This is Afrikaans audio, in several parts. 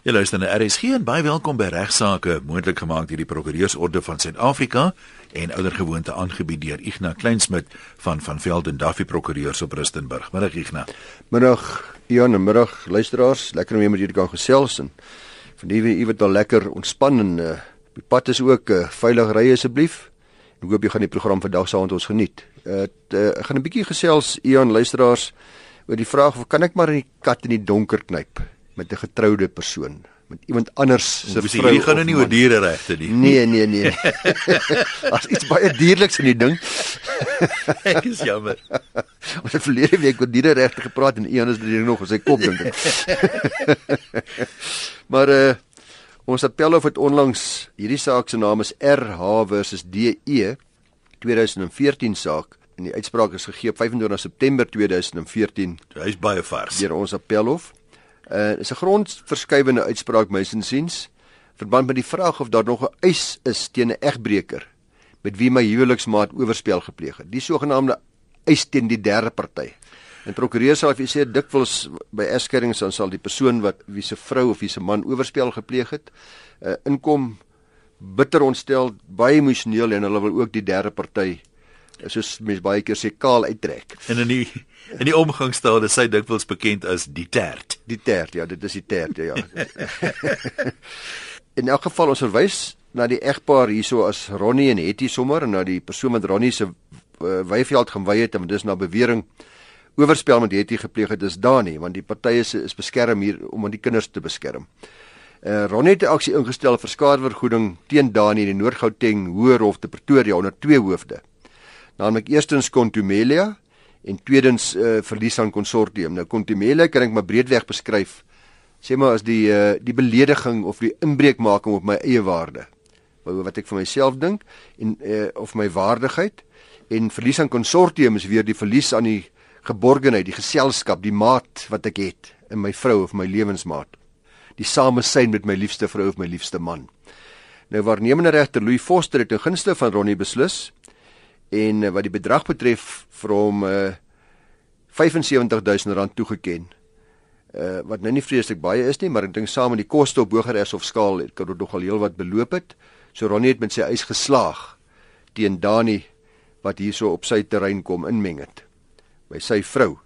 Jy luister na RSG en baie welkom by regsaake moontlik gemaak deur die Prokureursorde van Suid-Afrika en oudergewoonte aangebied deur Ignas Kleinsmid van van Velden Duffy Prokureurs op Rustenburg. Middag Ignas. Middag en middag luisteraars. Lekker om weer met julle kan gesels en van die wie wat al lekker ontspan en uh, die pad is ook uh, veilig ry asseblief. Ek hoop jy gaan die program vandag saam met ons geniet. Uh, uh, ek gaan 'n bietjie gesels Ian luisteraars oor die vraag of kan ek maar in die kat in die donker knyp? Met 'n getroude persoon met iemand anders se vrou. Jy gaan nou nie oor diere regte nie. Nee, nee, nee. As iets baie dierliks in die ding. ek is jammer. Ons het verlede week oor diere regte gepraat en een is dit nog op sy kop dink ek. maar uh ons appelhof het onlangs hierdie saak se naam is RH versus DE 2014 saak en die uitspraak is gegee op 25 September 2014. Hy's baie vars. Deur ons appelhof. Uh is 'n grondverskuivende uitspraak mens insiens verband met die vraag of daar nog 'n eis is teen 'n egbreker met wie my huweliksmaat oorspel gepleeg het. Die sogenaamde eis teen die derde party. En prokureur sal jy sê dikwels by egskeidings dan sal die persoon wat wie se vrou of wie se man oorspel gepleeg het, uh inkom bitter ontstel, baie emosioneel en hulle wil ook die derde party soos mense baie keer sê kaal uittrek. En in die in die omgangstaal is hy dikwels bekend as die tert. Die tert, ja, dit is die tert, ja. in elk geval ons verwys na die egpaar hierso as Ronnie en Hetty sommer en na die persoon wat Ronnie se uh, weiveld gaan wy het en dis na bewering oorspel met Hetty gepleeg het is Dani want die partye is, is beskerm hier om aan die kinders te beskerm. Uh, Ronnie het 'n aksie ingestel vir skadevergoeding teen Dani in die Noord-Gauteng Hoërhof te Pretoria onder twee hoofde naamlik eerstens Contumelia en tweedens uh, verlies aan konsortium. Nou Contumelia kan ek maar breedweg beskryf sê maar as die uh, die belediging of die inbreukmaking op my eie waarde. Wat ek vir myself dink en uh, of my waardigheid en verlies aan konsortium is weer die verlies aan die geborgenheid, die geselskap, die maat wat ek het in my vrou of my lewensmaat. Die samesyn met my liefste vrou of my liefste man. Nou waarnemende regter Louis Foster het in gunste van Ronnie beslis en uh, wat die bedrag betref vir hom uh, 75000 rand toegeken. Uh, wat nou nie vreeslik baie is nie, maar ek dink saam met die koste op hoër as of skaal het kan dit nogal heelwat beloop het. So Ronnie het met sy eis geslaag teen Dani wat hierso op sy terrein kom inmeng het by sy vrou.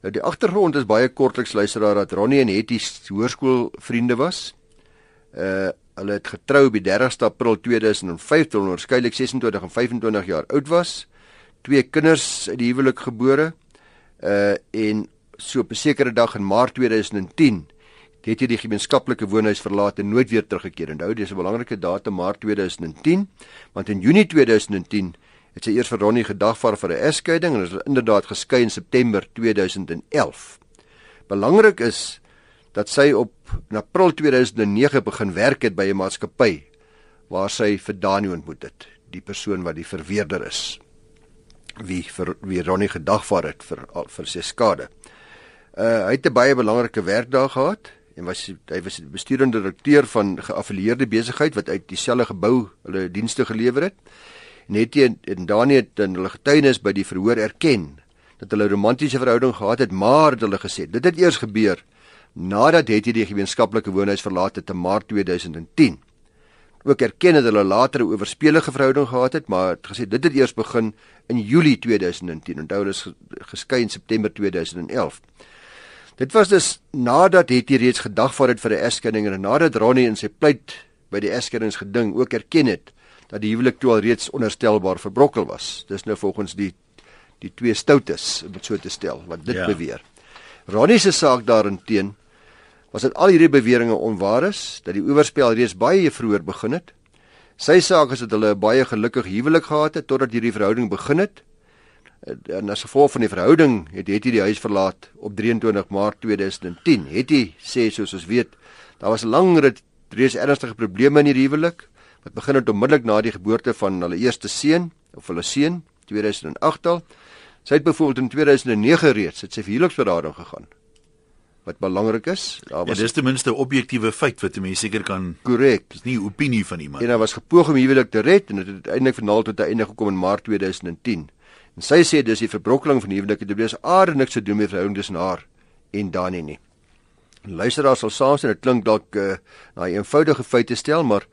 Nou die agtergrond is baie kortliks luisteraar dat Ronnie en Hetty hoërskoolvriende was. Uh Hulle het getrou op die 30ste April 2005 toe hulle waarskynlik 26 en 25 jaar oud was. Twee kinders uit die huwelik gebore. Uh en so op 'n sekere dag in Maart 2010 het hy die gemeenskaplike woonhuis verlaat en nooit weer teruggekeer. Onthou, dis 'n belangrike datum Maart 2010, want in Junie 2010 het sy eers vir Ronnie gedagvaar vir 'n egskeiding en is inderdaad geskei in September 2011. Belangrik is dat sy op in April 2009 begin werk het by 'n maatskappy waar sy vir Dani ontmoet het, die persoon wat die verweerder is. Wie vir wie Ronnie gedagvaar het vir vir sy skade. Uh hy het 'n baie belangrike werkdag gehad en was hy was die bestuurende direkteur van geaffilieerde besigheid wat uit dieselfde gebou hulle dienste gelewer het. Net en Dani het in hulle getuienis by die verhoor erken dat hulle 'n romantiese verhouding gehad het, maar het hulle gesê dit het eers gebeur nadat het hy die gemeenskaplike woonhuis verlaat het in Maart 2010. Ook erken dat hulle later 'n oorspelige verhouding gehad het, maar het gesê dit het eers begin in Julie 2010. Onthou hulle is geskei in September 2011. Dit was dus nadat het hy reeds gedagvaar het vir 'n egskeiding en nadat Ronnie in sy pleit by die egskeidingsgeding ook erken het dat die huwelik toe al reeds onderstelbaar verbrokkel was. Dis nou volgens die die twee stoutes om dit so te stel wat dit ja. beweer. Ronnie se saak daarenteen was dit al hierdie beweringe onwaar is dat die oorspel reeds baie vroeër begin het. Sy saak is dat hulle 'n baie gelukkige huwelik gehad het totdat hierdie verhouding begin het. En as gevolg van die verhouding het het hy die huis verlaat op 23 Maart 2010. Het hy sê soos ons weet, daar was 'n lang reeds ernstige probleme in die huwelik wat begin het onmiddellik na die geboorte van hulle eerste seun of hulle seun 2008 al. Sy het byvoorbeeld in 2009 reeds het sy vir huweliksberading gegaan wat belangrik is. Daar was ja, dis ten minste 'n objektiewe feit wat 'n mens seker kan korrek. Dis nie 'n opinie van iemand. En daar was gepoog om huwelik te red en dit het uiteindelik finaal tot 'n einde gekom in Maart 2010. En sy sê dis die verbrokkeling van huwelik het dus aarde niks te doen met verhouding tussen haar en Dani nie. Luisteraars sal saamstem dit klink dalk uh, na 'n eenvoudige feite stel, maar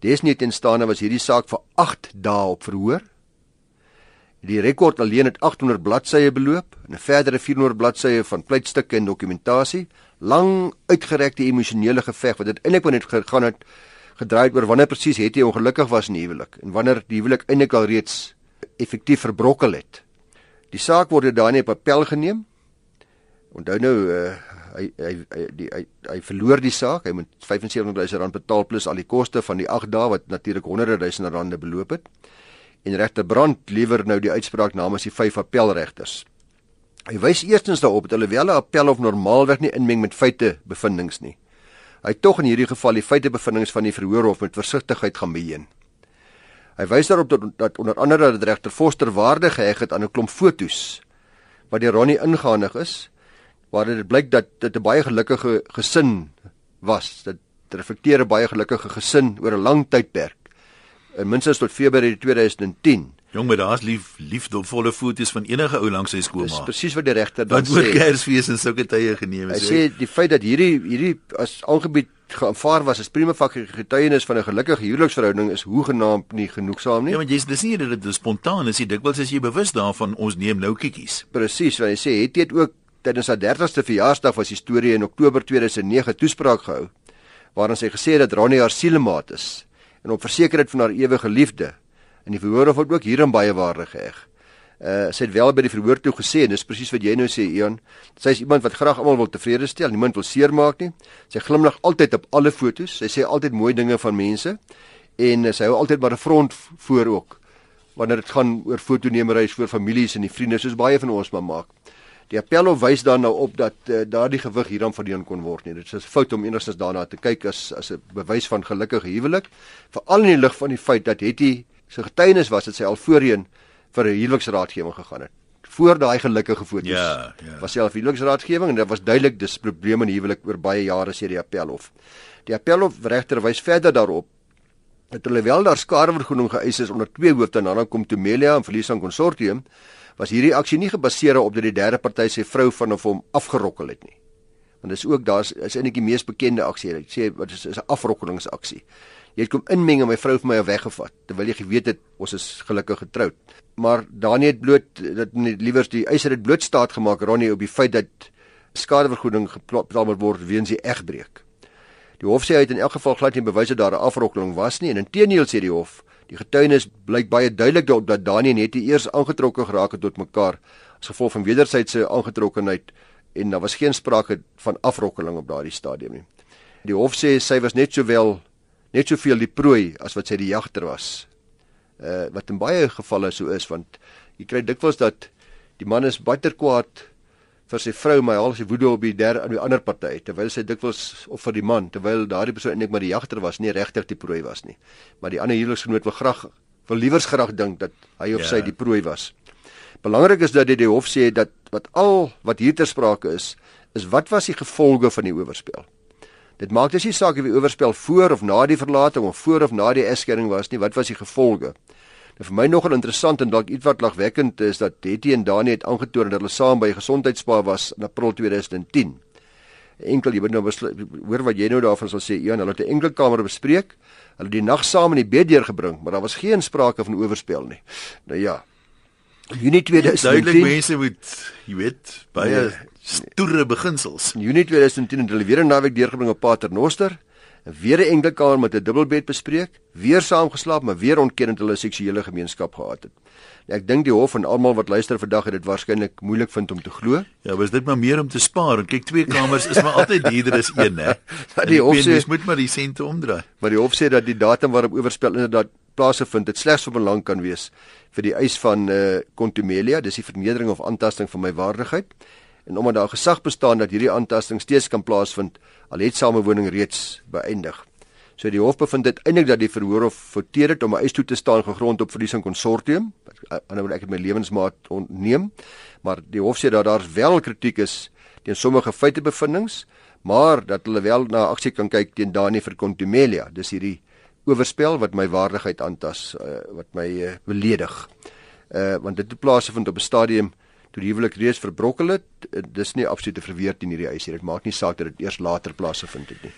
desnietenstaande was hierdie saak vir 8 dae op verhoor. Die rekord alleen het 800 bladsye beloop en 'n verdere 400 bladsye van pleitstukke en dokumentasie, lang uitgerekte emosionele geveg wat dit eintlik net gegaan het gedraai oor wanneer presies het hy ongelukkig was in die huwelik en wanneer die huwelik eintlik al reeds effektief verbrokkel het. Die saak word daar nie op appel geneem. Onthou nou uh, hy hy hy die hy, hy verloor die saak. Hy moet 75000 rand betaal plus al die koste van die 8 dae wat natuurlik honderde duisende rande beloop het. En regter Brand lewer nou die uitspraak namens die vyf appelregters. Hy wys eerstens daarop dat alhoewel 'n appel of normaalweg nie inmeng met feite bevindinge nie. Hy tog in hierdie geval die feite bevindinge van die verhoorhof met versigtigheid gaan beheer. Hy wys daarop dat, dat onder andere dat regter Foster waarde geheg het aan 'n klomp fotos wat deur Ronnie ingehandig is waar dit blyk dat dit 'n baie gelukkige gesin was. Dit reflekteer 'n baie gelukkige gesin oor 'n lang tydperk. Minstens tot Februarie 2010. Jong, maar daar's lief liefdevolle foto's van enige ou langs sy skoolma. Dis presies wat die regter dan sê. Wat oor Kersfees en sulke tye geneem is. Hy sê die feit dat hierdie hierdie as aangebied geaanvaar was as prima fakie getuienis van 'n gelukkige huweliksverhouding is hoegenaamd nie genoegsaam nie. Ja, want jy's dis nie dat dit spontaan is, jy dikwels as jy bewus daarvan ons neem nou kikkies. Presies, want hy sê het dit ook tydens sy 30ste verjaarsdag was die storie in Oktober 2009 toespraak gehou waarin sy gesê het dat Ronnie haar sielemaat is en op versekerheid van haar ewige liefde. En die verhoor het ook hierin baie waarde geheg. Uh sy het wel by die verhoor toe gesê en dis presies wat jy nou sê Ian. Sy is iemand wat graag almal wil tevrede stel, niemand wil seermaak nie. Sy glimlag altyd op alle fotos. Sy sê altyd mooi dinge van mense en uh, sy hou altyd maar 'n front voor ook wanneer dit gaan oor fotonemery vir families en die vriende soos baie van ons maar maak. Die appel wys dan nou op dat uh, daardie gewig hierdan verdien kon word nie. Dit is 'n fout om enigstens daarna te kyk as as 'n bewys van gelukkige huwelik, veral in die lig van die feit dat Hetty se getuienis was dat sy al voorheen vir 'n huweliksraadgewing gegaan het. Voor daai gelukkige foto's. Ja, ja. Was self huweliksraadgewing en dit was duidelik dis probleme in huwelik oor baie jare sê die appelhof. Die appelhof regter wys verder daarop dat hulle wel daar skadevergoeding geëis is onder twee hoofde en dan kom Tomelia en Verlies aan Consortium was hierdie aksie nie gebaseer op dat die derde party sy vrou van hom afgerokkel het nie. Want dis ook daar's is eintlik die mees bekende aksie. Ek sê wat is 'n afrokkelingsaksie. Jy het kom inmeng en my vrou vir my weggevat terwyl jy geweet het ons is gelukkig getroud maar Daniel het bloot dat liewers die eiser het bloot staat gemaak Ronnie op die feit dat skadevergoeding betaal moet word weens die egbreek. Die hof sê hy het in elk geval glad nie bewys dat daar 'n afrokkeling was nie en intedeel sê die hof die getuienis blyk baie duidelik dat, dat Daniel net eers aangetrokke geraak het tot mekaar as gevolg van wederwysige aangetrokkenheid en daar was geen sprake van afrokkeling op daardie stadium nie. Die hof sê sy was net sowel net soveel die prooi as wat sy die jagter was uh, wat in baie gevalle so is want jy kry dikwels dat die man is baie kwaad vir sy vrou maar al sy woede op die derde aan die ander party terwyl sy dikwels of vir die man terwyl daardie persoon eintlik maar die jagter was nie regtig die prooi was nie maar die ander huweliksgenoot wil graag wil liewers graag dink dat hy of ja. sy die prooi was belangrik is dat dit die hof sê dat wat al wat hier ter sprake is is wat was die gevolge van die oorspel Dit maak dus nie saak of die oorspel voor of na die verlating of voor of na die egskeiding was nie, wat was die gevolge? Nou vir my nogal interessant en dalk ietwat lagwekkend is dat Hetty en Dani het aangetoon dat hulle saam by 'n gesondheidsspa was in April 2010. Enkel jy moet nou hoor wat jy nou daarvan sal sê. Een, hulle het 'n enkel kamer bespreek. Hulle het die nag saam in die bed deurgebring, maar daar was geen sprake van oorspel nie. Nou ja. Junie 2010. Duidelik mense moet, jy weet, baie nee, stoere beginsels. In Junie 2010 het hulle weer 'n naweek deurgebring op Paternoster, weer 'n enkele kamer met 'n dubbelbed bespreek, weer saam geslaap, maar weer ontken dat hulle seksuele gemeenskap gehad het. Nou, ek dink die hof en almal wat luister vandag het dit waarskynlik moeilik vind om te glo. Ja, was dit maar meer om te spaar en kyk twee kamers is maar altyd duurder as een, hè. Maar die hof sê moet maar die sente omdraai. Maar die hof sê dat die datum waarop oorspel inderdaad plaasvind, dit slegs vir belang kan wees vir die eis van eh uh, contumelia, dis die vernedering of aantasting van my waardigheid en omdat daar gesag bestaan dat hierdie aantasting steeds kan plaasvind al het samewoning reeds beëindig. So die hof bevind dit eintlik dat die verhoor hof fouteer het om 'n eis toe te staan gegrond op verlies aan konsortium. Anderswoorde ek het my lewensmaat ontneem, maar die hof sê dat daar wel kritiek is teen sommige feitebevindinge, maar dat hulle wel na aksie kan kyk teen Dani vir contumelia. Dis hierdie oorspel wat my waardigheid aantas, uh, wat my uh, beledig. Uh want dit het plaasgevind op 'n stadium toe die huwelik reeds verbrokkel het, eh, dis nie absolute verweer teen hierdie eis nie. Dit maak nie saak dat dit eers later plaasgevind het nie.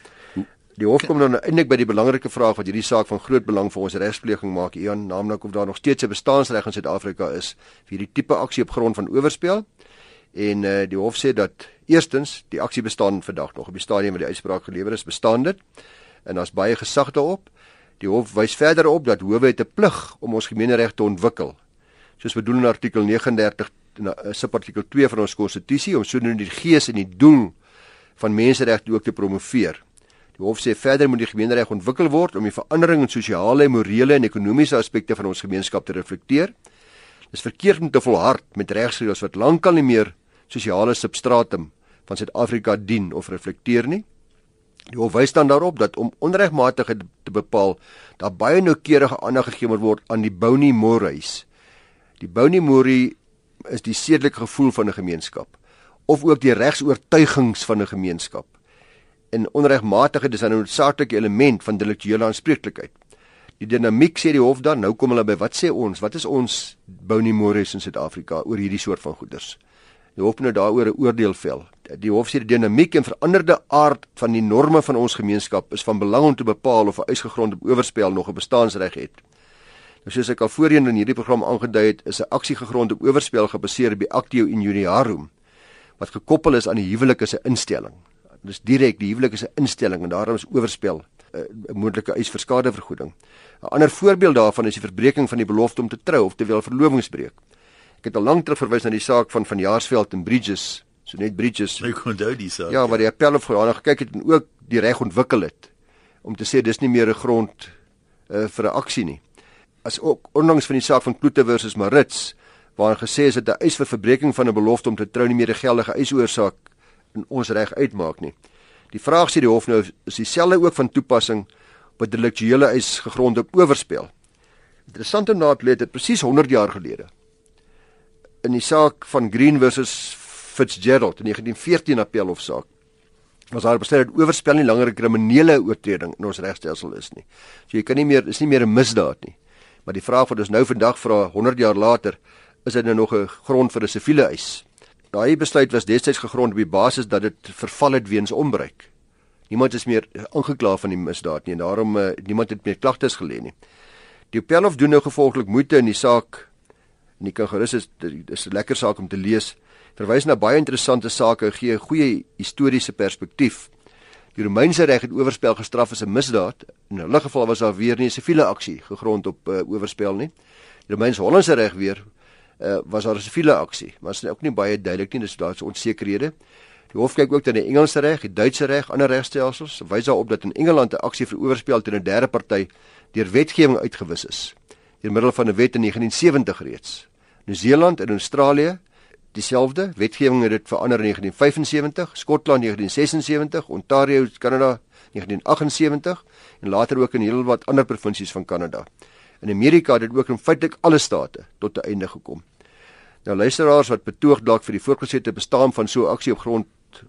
Die hof kom dan eintlik by die belangrike vraag wat hierdie saak van groot belang vir ons regspleging maak, Ian, naamlik of daar nog steeds 'n bestaansreg in Suid-Afrika is vir hierdie tipe aksie op grond van oorspel. En uh, die hof sê dat eerstens die aksie bestaan vandag nog op die stadium waar die uitspraak gelewer is, bestaan dit. En daar's baie gesag daarop. Die hof wys verder op dat howe het 'n plig om ons gemeenereg te ontwikkel. Soos bedoel in artikel 39 eh, subartikel 2 van ons konstitusie om sodoende die gees en die doel van menseregte ook te promoveer. Die hof sê verder moet die gemeenereg ontwikkel word om die verandering in sosiale, morele en ekonomiese aspekte van ons gemeenskap te reflekteer. Dis verkeerd om te volhard met regsreëls wat lankal nie meer sosiale substratum van Suid-Afrika dien of reflekteer nie. Die hof wys dan daarop dat om onregmatige te bepaal, daar baie noukeurige aandag gegee moet word aan die Boni Mores. Die Boni Mori is die sedelike gevoel van 'n gemeenskap of ook die regsoortuigings van 'n gemeenskap. En onregmatige dis 'n noodsaaklike element van intellektuele aanspreeklikheid. Die dinamiek sê die hof dan, nou kom hulle by wat sê ons? Wat is ons Boni Mores in Suid-Afrika oor hierdie soort van goederes? Die hof moet nou daaroor 'n oordeel vel die hof sê die dinamiek en veranderde aard van die norme van ons gemeenskap is van belang om te bepaal of 'n uitgegronde oorspel nog 'n bestaansreg het. Nou soos ek al voorheen in hierdie program aangedui het, is 'n aksie gegrond op oorspel gebaseer op die Actio Uniarum wat gekoppel is aan die huwelik as 'n instelling. Dis direk die huwelik as 'n instelling en daarom is oorspel eh, 'n moontlike eis vir skadevergoeding. 'n Ander voorbeeld daarvan is die verbreeking van die belofte om te trou of terwyl verlovingsbreek. Ek het al lank terug verwys na die saak van van Jaarsveld en Bridges so net Bridges. Ek onthou die saak. Ja, waar die appel op Guyana gekyk het en ook die reg ontwikkel het om te sê dis nie meer 'n grond uh, vir 'n aksie nie. As ook onlangs van die saak van Kloete versus Marits waar gesê is dat 'n eis vir verbreeking van 'n belofte om te trou nie meer 'n geldige eisoorsaak in ons reg uitmaak nie. Die vraag sê die hof nou is dieselfde ook van toepassing op 'n deliktuele eis gegrond op oorspel. Interessant om na te lees dit presies 100 jaar gelede. In die saak van Green versus Fitzgerald in 1914 appelhofsaak was daar besluit dat oorspel nie langer 'n kriminele oortreding in ons regstelsel is nie. So jy kan nie meer is nie meer 'n misdaad nie. Maar die vraag wat ons nou vandag vra 100 jaar later, is dit nou nog 'n grond vir 'n siviele eis? Daai besluit was destyds gegrond op die basis dat dit verval het weens onbruik. Niemand is meer aangekla van die misdaad nie en daarom uh, niemand het meer klagtes gelê nie. Die appelhof doen nou gevolglik moeite in die saak. En jy kan gerus is dis 'n lekker saak om te lees verwys na baie interessante sake, gee 'n goeie historiese perspektief. Die Romeinse reg het oorspel gestraf as 'n misdaad. In hulle geval was daar weer nie 'n siviele aksie gegrond op uh, oorspel nie. Die Romeins-Hollandse reg weer uh, was daar 'n siviele aksie, maar dit is ook nie baie duidelik nie, dis daar is onsekerhede. Die hof kyk ook na die Engelse reg, die Duitse reg, ander regstelsels. Wys daarop dat in Engeland 'n aksie vir oorspel teen 'n derde party deur wetgewing uitgewis is, deur middel van 'n wet in 1970 reeds. Nieu-Seeland en Australië dieselfde. Wetgewing het dit verander in 1975, Skotland 1976, Ontario, Kanada 1978 en later ook in heelwat ander provinsies van Kanada. In Amerika het dit ook in feitelik alle state tot 'n einde gekom. Nou luisteraars wat betoog dalk vir die voorgesette bestaan van so 'n aksie op grond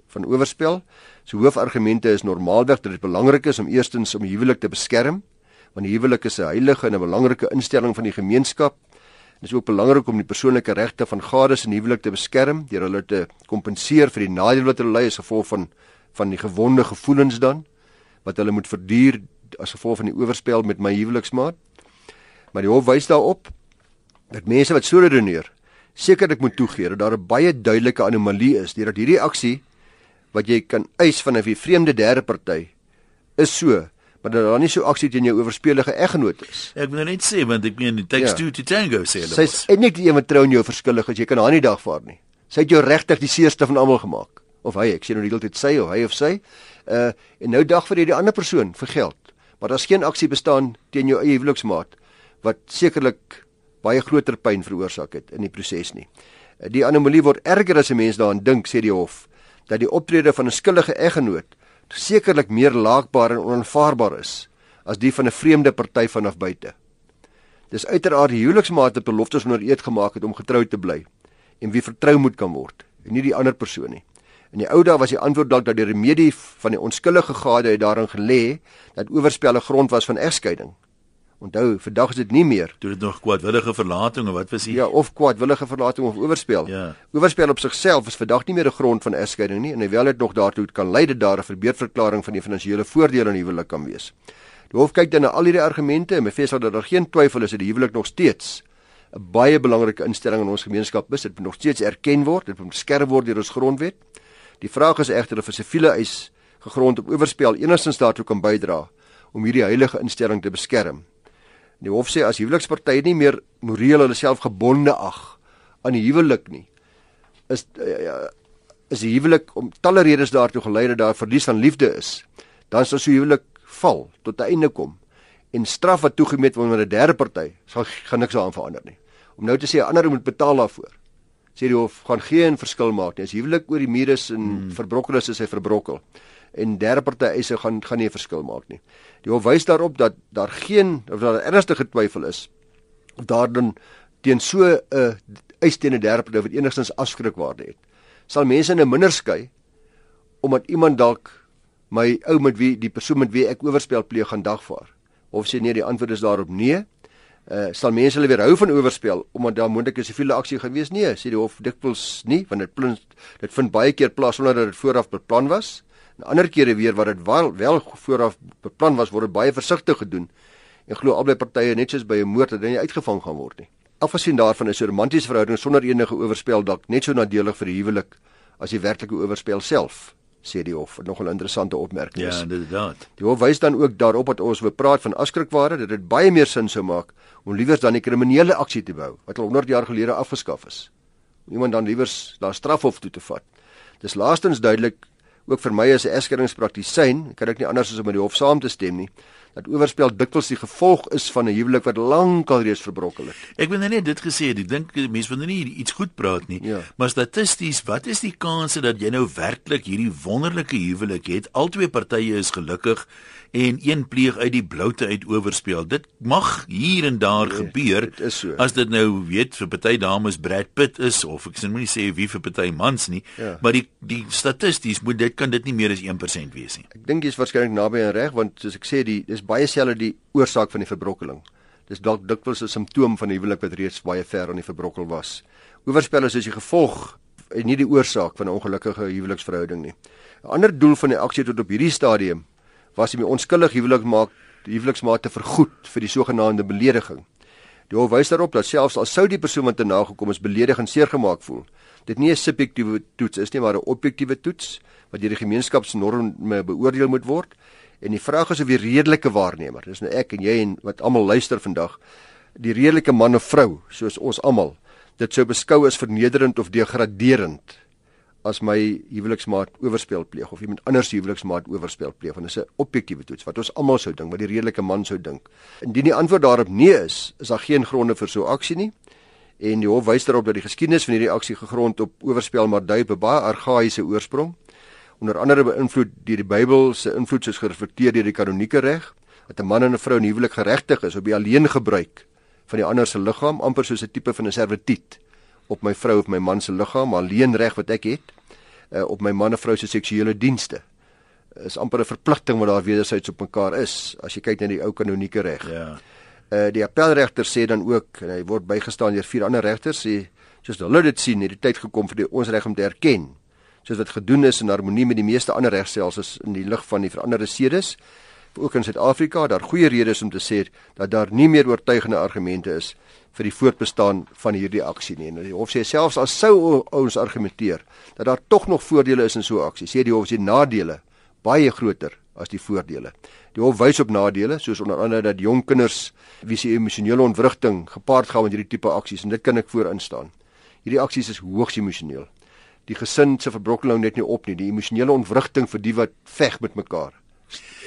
van oorspel. So hoofargumente is normaalweg dat dit belangrik is om eerstens om huwelik te beskerm, want die huwelik is 'n heilige en 'n belangrike instelling van die gemeenskap Dit is ook belangrik om die persoonlike regte van gades in huwelik te beskerm deur hulle te kompenseer vir die nadeel wat hulle ly as gevolg van van die gewonde gevoelens dan wat hulle moet verduur as gevolg van die oorspel met my huweliksmaat. Maar die hof wys daarop dat mense wat so redeneer sekerlik moet toegee dat daar 'n baie duidelike anomalie is deurdat hierdie aksie wat jy kan eis van 'n vreemde derde party is so maar dat daar nie so aksie teen jou oorspelige eggenoot is. Ek wil net sê want ek meen dit takes ja. two to tango sê hulle. Sy's eintlik die een wat trou in jou verskillig as jy kan haar nie dagvaar nie. Sy het jou regtig die seerste van almal gemaak. Of hy, ek sê nou die hele tyd sy of hy of sy. Uh en nou dag vir jy die ander persoon vir geld. Maar daar's geen aksie bestaan teen jou eie huweliksmaat wat sekerlik baie groter pyn veroorsaak het in die proses nie. Uh, die anomalie word erger as 'n mens daaraan dink, sê die hof, dat die optrede van 'n skuldige eggenoot sekerlik meer laakbaar en onaanvaarbaar is as die van 'n vreemde party vanaf buite. Dis uiteraard die huweliksmaat wat beloftes onder eed gemaak het om getrou te bly en wie vertrou moet kan word en nie die ander persoon nie. In die ou dae was die antwoord dalk dat die remedie van die onskuldige gade het daarin gelê dat oorspel 'n grond was van egskeiding Onthou, vandag is dit nie meer. Toe dit nog kwaadwillige verlating of wat was dit? Ja, of kwaadwillige verlating of oorspel. Ja. Oorspel op sigself is vandag nie meer 'n grond van egskeiding nie en hoewel dit nog daartoe kan lei dat daar 'n verbeurverklaring van die finansiële voordele in die huwelik kan wees. Die hof kyk dan na al hierdie argumente en bevestig dat daar geen twyfel is dat die huwelik nog steeds 'n baie belangrike instelling in ons gemeenskap is. Dit moet nog steeds erken word, dit moet beskerm word deur ons grondwet. Die vraag is egter of 'n siviele eis gegrond op oorspel enigstens daartoe kan bydra om hierdie heilige instelling te beskerm. Die hof sê as huwelikspartye nie meer moreel hulle self gebonde ag aan die huwelik nie, is uh, is die huwelik om talle redes daartoe gelei dat daar verlies van liefde is, dan sal so huwelik val tot 'n einde kom en straf wat toegemeet word aan 'n derde party sal gaan niks aan verander nie. Om nou te sê 'n ander moet betaal daarvoor. Sê die hof gaan geen verskil maak nie. As huwelik oor die mure is en hmm. verbrokkel is, is hy verbrokkel. En derde party eise gaan gaan nie 'n verskil maak nie. Die hof wys daarop dat daar geen of daar ernstige twyfel is of daar dan teen so 'n uh, eis teen 'n derde party wat enigstens afskrikwaarde het. Sal mense nou minder skei omdat iemand dalk my ou met wie die persoon met wie ek oorspel pleeg gaan dagvaar? Of sê nee, die antwoord is daarop nee. Uh sal mense hulle weer hou van oorspel omdat daar moontlik 'n siviele aksie gewees? Nee, sê die hof dikwels nie, want dit plins, dit vind baie keer plaas sonder dat dit vooraf beplan was. En ander kere weer wat dit wel wel vooraf beplan was, word dit baie versigtig gedoen. En glo albei partye net soos by 'n moord dat hy uitgevang gaan word nie. Afgesien daarvan is 'n romantiese verhouding sonder enige oorspel dalk net so nadelig vir die huwelik as die werklike oorspel self sê die hof. Nog 'n interessante opmerking is. Ja, inderdaad. Die hof wys dan ook daarop dat ons wil praat van afskrikwaarde dat dit baie meer sin sou maak om liewers dan 'n kriminele aksie te bou wat al 100 jaar gelede afgeskaf is. Iemand dan liewers daar strafhof toe te vat. Dis laastens duidelik ook vir my as 'n eskeringspraktysyn, kan ek nie anders as om met die hof saam te stem nie dat oorspel dikwels die gevolg is van 'n huwelik wat lankal reeds verbrokkel het. Ek wil nou net dit gesê ek dink mense wil nou nie iets goed praat nie, ja. maar statisties, wat is die kanse dat jy nou werklik hierdie wonderlike huwelik het? Albei partye is gelukkig en een pleeg uit die bloute uit oorspel. Dit mag hier en daar nee, gebeur. Dit so. As dit nou weet vir party dames Brad Pitt is of ek sien moenie sê wie vir party mans nie, ja. maar die die statisties moet dit kan dit nie meer as 1% wees nie. Ek dink jy's waarskynlik naby aan reg want soos ek sê die dis baie selde die oorsaak van die verbrokkeling. Dis dalk dikwels 'n simptoom van 'n huwelik wat reeds baie ver aan die verbrokkel was. Oorspel is as jy gevolg en nie die oorsaak van 'n ongelukkige huweliksverhouding nie. 'n Ander doel van die aksie tot op hierdie stadium was om die onskuldige huwelik maak die huweliksmaat te vergoed vir die sogenaamde belediging. Die hof wys daarop dat selfs al sou die persoon wat te nagekom is beledig en seergemaak voel, dit nie 'n subjektiewe toets is nie, maar 'n objektiewe toets wat deur die gemeenskapsnorme beoordeel moet word. En die vraag is of die redelike waarnemer, dis nou ek en jy en wat almal luister vandag, die redelike man of vrou, soos ons almal, dit sou beskou as vernederend of degraderend as my huweliksmaat oorspel pleeg of iemand anders huweliksmaat oorspel pleeg want dit is 'n objektiewe toets wat ons almal sou dink wat die redelike man sou dink. Indien die antwoord daarop nee is, is daar geen gronde vir so 'n aksie nie. En die hof wys daarop dat die geskiedenis van hierdie aksie gegrond op oorspel maar dui op 'n baie argaïese oorsprong. Onder andere beïnvloed deur die Bybel se invloed soos gereflekteer deur die kanonieke reg dat 'n man en 'n vrou in huwelik geregtig is op die alleen gebruik van die ander se liggaam amper soos 'n tipe van 'n servitut op my vrou of my man se liggaam alleen reg wat ek het uh, op my man en vrou se seksuele dienste is amper 'n verpligting wat daar wederzijds op mekaar is as jy kyk na die ou kanonieke reg. Ja. Uh die appelregter sê dan ook en hy word bygestaan deur vier ander regters sê soos hulle dit sien het die tyd gekom vir die, ons reg om te erken soos wat gedoen is in harmonie met die meeste ander regstelsels in die lig van die veranderde sedes ook in Suid-Afrika daar goeie redes om te sê dat daar nie meer oortuigende argumente is vir die voortbestaan van hierdie aksie nie. En die hof sê selfs as sou ons argumenteer dat daar tog nog voordele is in so 'n aksie, sê die hof sê nadele baie groter as die voordele. Die hof wys op nadele soos onder andere dat jong kinders wie se emosionele ontwrigting gepaard gaan met hierdie tipe aksies en dit kan ek voor instaan. Hierdie aksies is hoogs emosioneel. Die gesin se verbrokkeling net nie op nie, die emosionele ontwrigting vir die wat veg met mekaar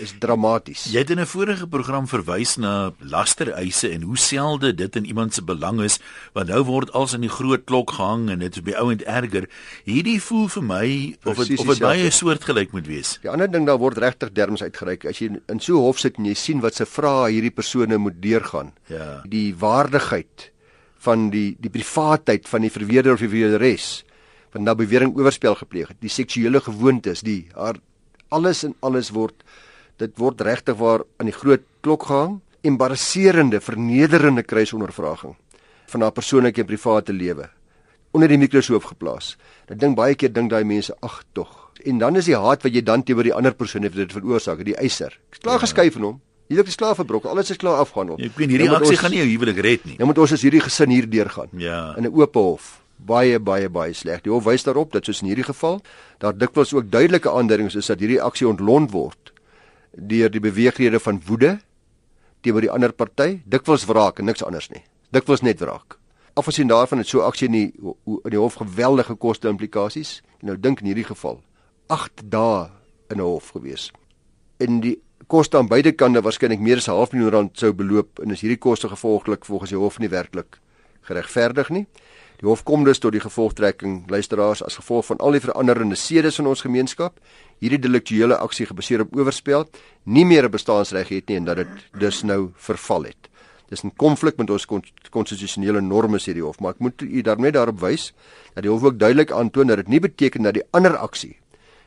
is dramaties. Jy het in 'n vorige program verwys na lastereise en hoe selde dit in iemand se belang is, want nou word als in die groot klok gehang en dit is by ouend erger. Hierdie voel vir my of het, of dit baie soortgelyk moet wees. Die ander ding daar word regtig derms uitgereik. As jy in so 'n hof sit en jy sien wat se vrae hierdie persone moet deurgaan. Ja. Die waardigheid van die die privaatheid van die verweerder of die verweerderes van nou bewering oorspel gepleeg het, die seksuele gewoontes, die haar alles en alles word dit word regtig waar aan die groot klok gehang embarrasserende, vernederende kruisondervraging van haar persoonlike en private lewe onder die mikroskoop geplaas. Ek dink baie keer dink daai mense, ag tog. En dan is die haat wat jy dan teenoor die ander persoon het dit veroorsaak, die eiser. Ek's klaar ja. geskei van hom. Hierdie is klaar verbrok. Alles is klaar afgehandel. Ek weet hierdie aksie gaan nie jou huwelik red nie. Nou moet ons as hierdie gesin hier deurgaan. Ja. In 'n oop hof. Baie baie baie sleg. Die hof wys daarop dat soos in hierdie geval, daar dikwels ook duidelike aanduidings is dat hierdie aksie ontlont word deur die beweegrede van woede teenoor die ander party, dikwels wraak en niks anders nie. Dikwels net wraak. Afgesien daarvan het so aksie in die in die hof geweldige koste implikasies. Nou dink in hierdie geval 8 dae in 'n hof gewees. En die koste aan beide kante waarskynlik meer as 'n half miljoen rand sou beloop en is hierdie koste gevolglik volgens die hof nie werklik geregverdig nie. Die hof kom dus tot die gevolgtrekking luisteraars as gevolg van al die veranderende sedes in ons gemeenskap, hierdie deliktuele aksie gebaseer op oorspel nie meer 'n bestaansreg het nie en dat dit dus nou verval het. Dis 'n konflik met ons konstitusionele norme sê die hof, maar ek moet u daarmee daarop wys dat die hof ook duidelik aantoon dat dit nie beteken dat die ander aksie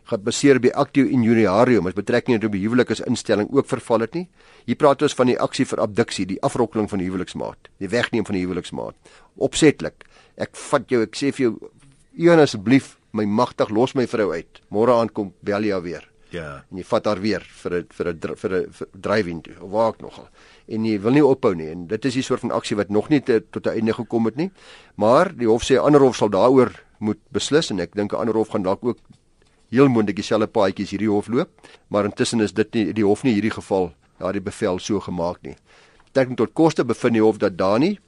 gebaseer die actio injuriario met betrekking tot die huwelik as instelling ook verval het nie. Hier praat ons van die aksie vir abduksie, die afrokkeling van die huweliksmaat, die wegneem van die huweliksmaat. Opsetlik. Ek vat jou, ek sê vir jou, Ian asseblief, my magtig los my vrou uit. Môre aand kom Belia weer. Ja. En jy vat haar weer vir 'n vir 'n vir 'n drywing toe. Of waar ek nogal. En jy wil nie ophou nie en dit is die soort van aksie wat nog nie te, tot 'n einde gekom het nie. Maar die hof sê ander hof sal daaroor moet beslis en ek dink 'n ander hof gaan dalk ook heel moontlik dieselfde paadjies hierdie hof loop, maar intussen is dit nie die hof nie hierdie geval daardie bevel so gemaak nie. Betrekking tot koste bevind die hof dat Dani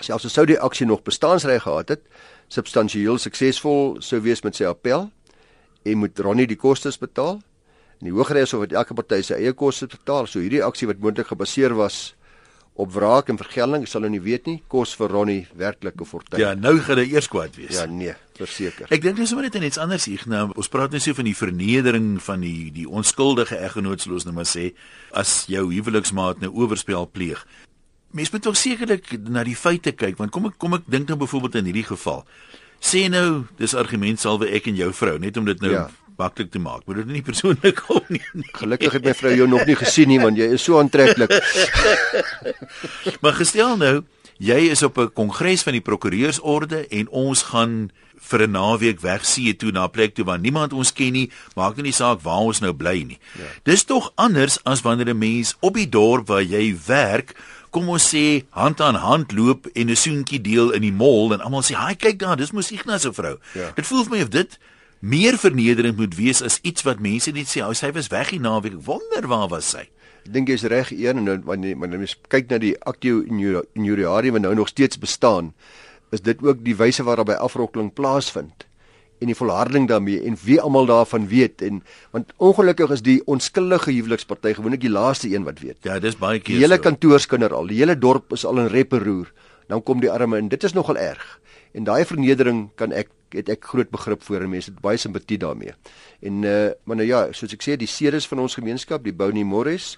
selfs sou die aksie nog bestaansreg gehad het, substansieel suksesvol sou wees met sy appel en moet Ronnie die kostes betaal. En die Hooggeregs Hof het elke party sy eie kostes betaal. So hierdie aksie wat moontlik gebaseer was op wraak en vergelding, sal nou nie weet nie, kos vir Ronnie werklike fortuin. Ja, nou gaan hy eers kwaad wees. Ja, nee, verseker. Ek dink dis sommer net iets anders hier. Nou, ons praat net so van die vernedering van die die onskuldige eggenootloos nou maar sê as jou huweliksmaat nou oorspel pleeg. Mens moet tog sekerlik na die feite kyk want kom ek kom ek dink nou byvoorbeeld in hierdie geval. Sê nou, dis argument salwe ek en jou vrou net om dit nou ja maklik te maak. Moet dit nie persoonlik kom nie. Gelukkig het my vrou jou nog nie gesien nie want jy is so aantreklik. maar gestel nou, jy is op 'n kongres van die prokureursorde en ons gaan vir 'n naweek weg see toe na 'n plek toe waar niemand ons ken nie, maak nie saak waar ons nou bly nie. Ja. Dis tog anders as wanneer 'n mens op die dorp waar jy werk kom ons sê hand aan hand loop en 'n soentjie deel in die mall en almal sê, "Haai, kyk daar, dis mos Ignas se vrou." Ja. Dit voel vir my of dit meer vernederend moet wees as iets wat mense net sê, "Ou, sy was weg hier naweek. Wonder waar was sy?" Ek dink jy's reg een en wanneer wanneer mens kyk na die actio injuriari wat nou nog steeds bestaan, is dit ook die wyse waarop by afrokkeling plaasvind en die volharding daarmee en wie almal daarvan weet en want ongelukkig is die onskuldige huweliksparty gewoonlik die laaste een wat weet. Ja, dis baie keer. Die hele so. kantoorskinder al, die hele dorp is al in reperoer. Dan kom die arme en dit is nogal erg. En daai vernedering kan ek het ek groot begrip vir en mense het baie simpatie daarmee. En uh maar nou ja, soos ek sê, die sedes van ons gemeenskap, die Bouni Morris,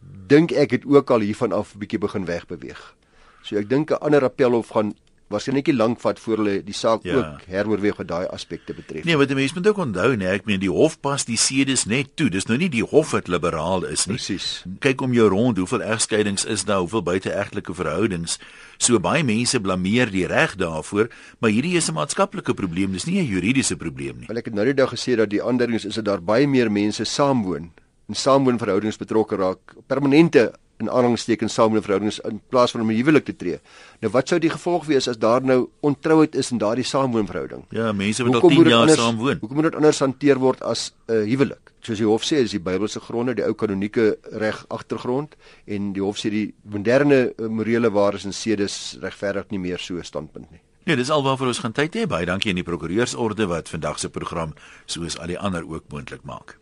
dink ek het ook al hiervan af 'n bietjie begin wegbeweeg. So ek dink 'n ander appelhof gaan waarskynlik lank vat voor hulle die saak ja. ook heroorweeg wat daai aspekte betref. Nee, wat mense moet ook onthou, nee, ek meen die hof pas die sedes net toe. Dis nou nie die hof wat liberaal is nie. Presies. Kyk om jou rond, hoeveel egskeidings is daar, hoeveel buiteegtelike verhoudings. So baie mense blameer die reg daarvoor, maar hierdie is 'n maatskaplike probleem, dis nie 'n juridiese probleem nie. Wel ek het nou die dag gesê dat die aanduidings is dat daar baie meer mense saamwoon en saamwoonverhoudings betrokke raak, permanente in aanhalingstekens saam in verhoudings in plaas van om 'n huwelik te tree. Nou wat sou die gevolg wees as daar nou ontrouheid is in daardie saamwoonverhouding? Ja, mense wat al 10 jaar saam woon. Hoekom moet dit anders hanteer word as 'n uh, huwelik? Soos die hof sê, is die Bybelse gronde, die ou kanonieke reg agtergrond en die hof sê die moderne uh, morele waardes en sedes regverdig nie meer so 'n standpunt nie. Nee, dis alwaar vir ons gaan tyd hê. Baie dankie aan die prokureursorde wat vandag se program soos al die ander ook moontlik maak.